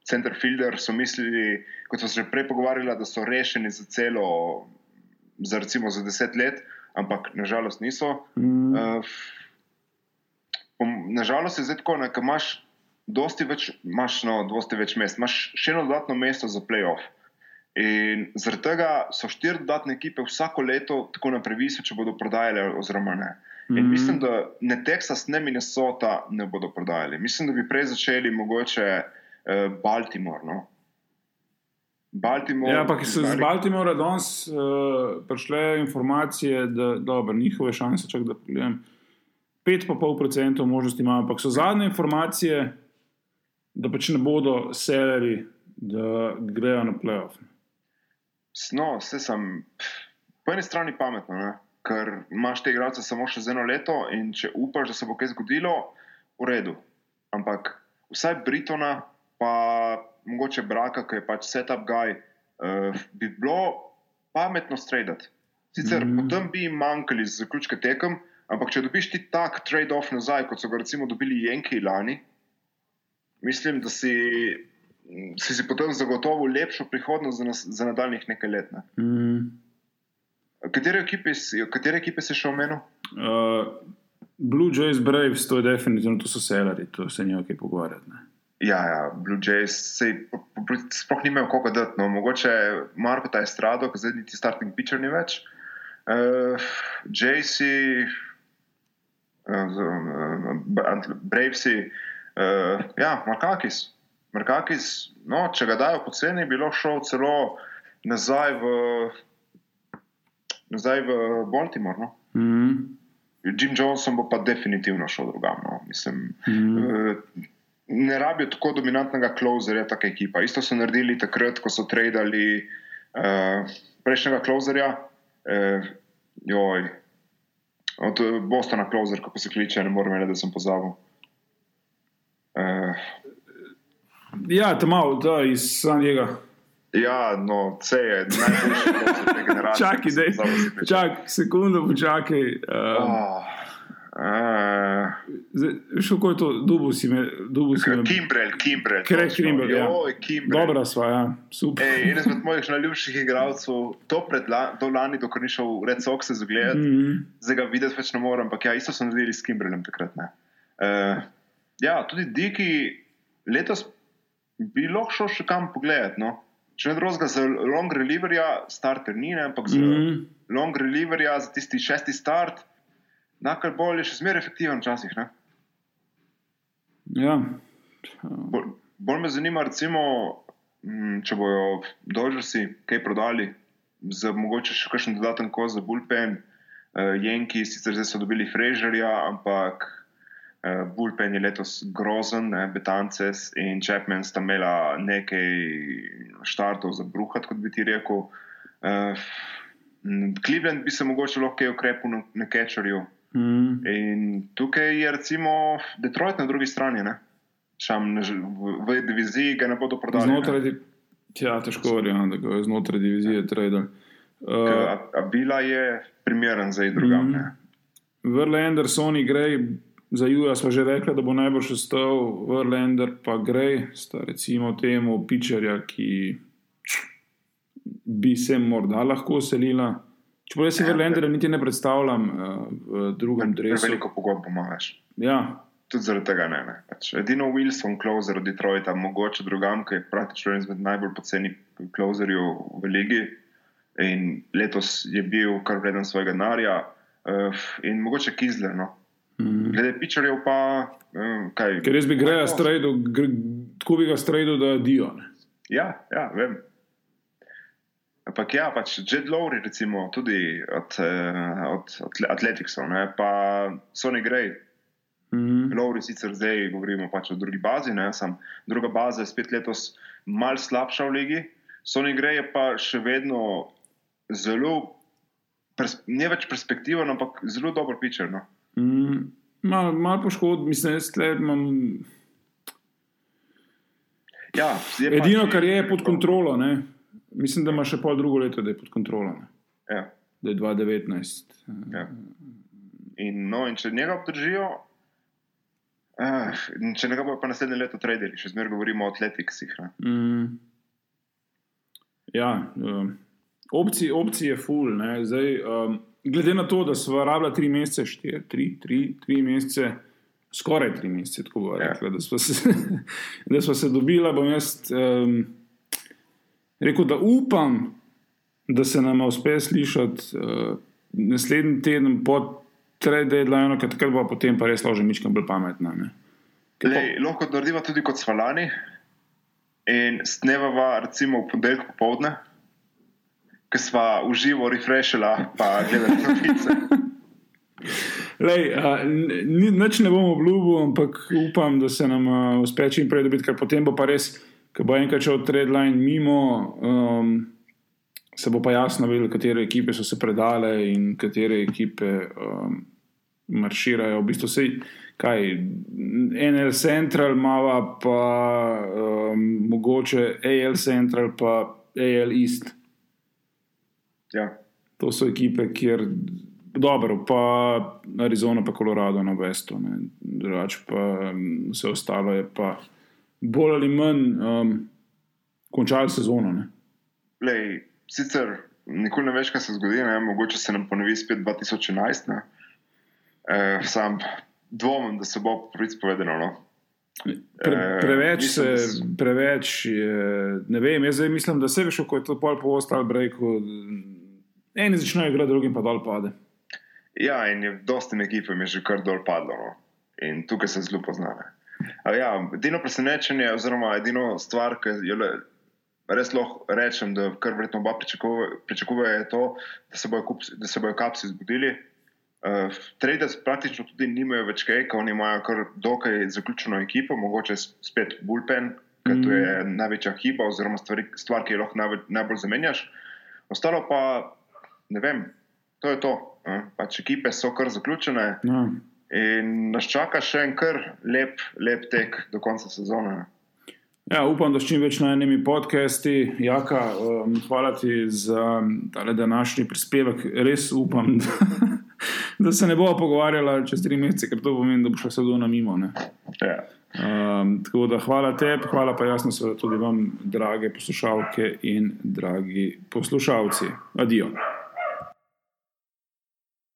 center fielder so mislili, kot smo se že prej pogovarjali, da so rešeni za celo, za recimo za deset let, ampak nažalost niso. Mm. Uh, nažalost je zdaj tako, da imaš dosti več, imaš no, dosti več mest, imaš še eno dodatno mesto za playoff. In zaradi tega so štiri dodatne ekipe vsako leto tako na previsu, če bodo prodajale, oziroma ne. In Mhm. mislim, da ne Teksas, ne Minnesota ne bodo prodajali. Mislim, da bi prej začeli mogoče uh, Baltimore. No? Baltimore. Ja, ampak so z Velik- Baltimora danes uh, prišle informacije, da dobro, njihove šanse, čak da pogledam, 5,5% možnosti imajo, ampak so zadnje informacije, da pač ne bodo seleri, da grejo na playoff. No, vse sem. Po eni strani pametno, ne? ker imaš te igralce samo še za eno leto in če upaš, da se bo kaj zgodilo, v redu. Ampak vsaj Britona, pa mogoče Braka, ki je pač setup guy, uh, bi bilo pametno stradati. Sicer mm. potem bi jim manjkali za zaključke tekem, ampak če dobiš ti tak trade-off nazaj, kot so ga recimo dobili Jenki lani, mislim, da si. Si si potem zagotovil lepšo prihodnost za, nas, za nadaljnih nekaj let. Ne? Mm. Katere ekipe, si- katere ekipe si še omenil? Uh, Blue Jays Braves, to je definitivno, to so seleri, to se ni ok pogovarjati. Ne. Ja, ja, Blue Jays, sej, sploh nimajo koga dati. No. Mogoče Marko ta Estrado, ki zdaj niti starting pitcher ni več. Uh, Jaysi, uh, Bravesi, uh, ja, Markakis. Markakis, no, če ga dajo poceni, bi lahko šel celo nazaj v, nazaj v Baltimore. No. Mm. Jim Johnson bo pa definitivno šel drugam. No. Mislim, Mm. Eh, ne rabijo tako dominantnega closerja, tako ekipa. Isto so naredili takrat, ko so tradili uh, prejšnjega closerja. Uh, joj, od eh, Bostona closer, kako se kliče, ne morem reči, da sem pozabil. Uh, Ja, tam malo, da iz San Diego. ja, no, C je najboljši closer te generacije. Čakaj, daj, čak, sekundo, počakaj. Uh, Oh, veš, kako je to, dubu si me, dubu si me. Kimbrel, Kimbrel. Točno. Kimbrel, ja. Kimbrel. Dobra sva, ja, super. Ej, en izmed mojih najljubših igralcev, to pred la, do lani, dokler ni šel v Red Sox zagledati, mm. Mm. zdaj ga videti več ne morem, ampak ja, isto so naredili s Kimberlem takrat. ne. Uh, ja, tudi Diki letos bi lahko šel še kam pogledati. No? Če ne drugega za long relieverja, starter ni, ne, ampak za mm. Mm. long relieverja, za tisti šesti start, nakar bolj je še zmeraj efektiven včasih. ne. Ja. Bolj, bolj me zanima, recimo, če bojo Dodgersi kaj prodali, za mogoče še kakšen dodaten koz za Bullpen. Uh, Jenki sicer zdaj so dobili Fraserja, ampak uh, Bullpen je letos grozen, ne, Betances in Chapman sta imela nekaj štartov za bruhat, kot bi ti rekel. Uh, Cleveland bi se mogoče lahko ukrepil na, na catcherju. Mm. In tukaj je recimo Detroit na drugi strani. Ne? Šam, ne v, v diviziji ga ne bodo prodali. Znotraj, di- ja, težko verjamem, da ga je znotraj divizije trade. ne. Uh, A, a bila je primeren za drugam. Ne. Verlander, Sony Gray, za Juja smo že rekli, da bo najbolj ostal, Verlander pa Gray, sta recimo temu pičerja, ki bi se morda lahko selila. Čeprav jaz si Ja, Verlandera niti ne predstavljam uh, v drugem dresu. Veliko pogodb imaš. Ja, Tudi zaradi tega ne. ne. Pač edino Wilson, closer od Detroita, mogoče drugam, ki je praktično eden izmed najbolj poceni closerjev v ligi. In letos je bil kar vreden svojega denarja, uh, in mogoče Kizler. No. mm. Glede pičarjev pa, uh, kaj. ker jaz bi Greja strajdo, gre, tako bi ga strajdo, da dio. Ne. Ja, ja, vem. Ampak ja, pač Jed Lowry, recimo, tudi od, eh, od, od Atleticov, ne, pa Sony Gray. Mm -hmm. Lowry sicer zdaj govorimo pač o drugi bazi, ne, sam druga baza je spet letos mal slabša v ligi. Sony Gray je pa še vedno zelo, pers ne več perspektiven, ampak zelo dober pitcher. No. mm, malo mal poškodb, mislim, jaz tle imam. Ja, je Edino, pač- kar je pod kontrolo, ne? Mislim, da ima še pol drugo leto, da je pod kontrolo, ne? Ja. da je 2019. Ja. In, no, in če njega obdržijo, uh, če njega bojo pa naslednje leto tradili, še zmeraj govorimo o atletiksih. Mm. Ja, um, opcij, opcij je full. Ne? Zdaj, um, glede na to, da smo rabili tri mesece, štiri, tri, tri, tri mesece, skoraj tri mesece, tako bo Ja. rekla, da smo se, da smo se dobila, bom jaz um, rekel, da upam, da se nam uspe slišati uh, naslednji teden po trade deadlineu, ker takrat bo potem pa res ložen mičkam bolj pametna. Lej, lahko naredimo tudi kot svalani in snevava recimo v ponedeljek popovdne, ki sva uživo refreshila, pa gledali novice. Lej, a, ni- nič ne bom obljubil, ampak upam, da se nam a, uspe čim prej dobiti, ker potem bo pa res, ko bo enkrat šel Threadline mimo, um, se bo pa jasno videlo, katere ekipe so se predale in katere ekipe um, marširajo. V bistvu se kaj, NL Central, mava pa um, mogoče AL Central, pa AL East. Ja. To so ekipe, kjer dobro, pa Arizona, pa Colorado na Westu, ne. drugače pa um, vse ostalo je pa bolj ali manj um, končali sezono. Ne. Lej, sicer nikoli ne veš, kaj se zgodi, ne? mogoče se nam ponovi spet 2011. ne. E, sam dvomim, da se bo prvič povedano. No? Pre, Eh, preveč, mislim, se, preveč je, ne vem, jaz zdaj mislim, da se veš, ko je to pol po ostal breaku. Eni začnejo igrati, drugi pa dol pade. Ja, in je dostim ekipam je že kar dol padlo. No? In tukaj se zelo poznane. Ja, edino presenečenje, oziroma edino stvar, ki jo le, res lahko rečem, da kar verjetno oba pričakuje- pričakujejo, je to, da se bojo, kups, da se bojo kapsi zbudili. Uh, Traders praktično tudi nimajo več kaj, ker oni imajo kar dokaj zaključeno ekipo, mogoče spet bullpen, ker to je največja hiba, oziroma stvari, stvar, ki jo lahko najbolj, najbolj zamenjaš. Ostalo pa, ne vem, to je to. ne. Pač ekipe so kar zaključene Ja. In nas čaka še en kar lep, lep tek do konca sezone. ne. Ja, upam, da čim več najnemi podcasti. Jaka, um, hvala ti za tale današnji prispevek. Res upam, da, da se ne bomo pogovarjali čez tri mesece, ker to pomeni, da bo šla sezona mimo. Ne? Ja. Um, tako da hvala tebi, hvala pa jasno seveda tudi vam, drage poslušalke in dragi poslušalci. Adijo.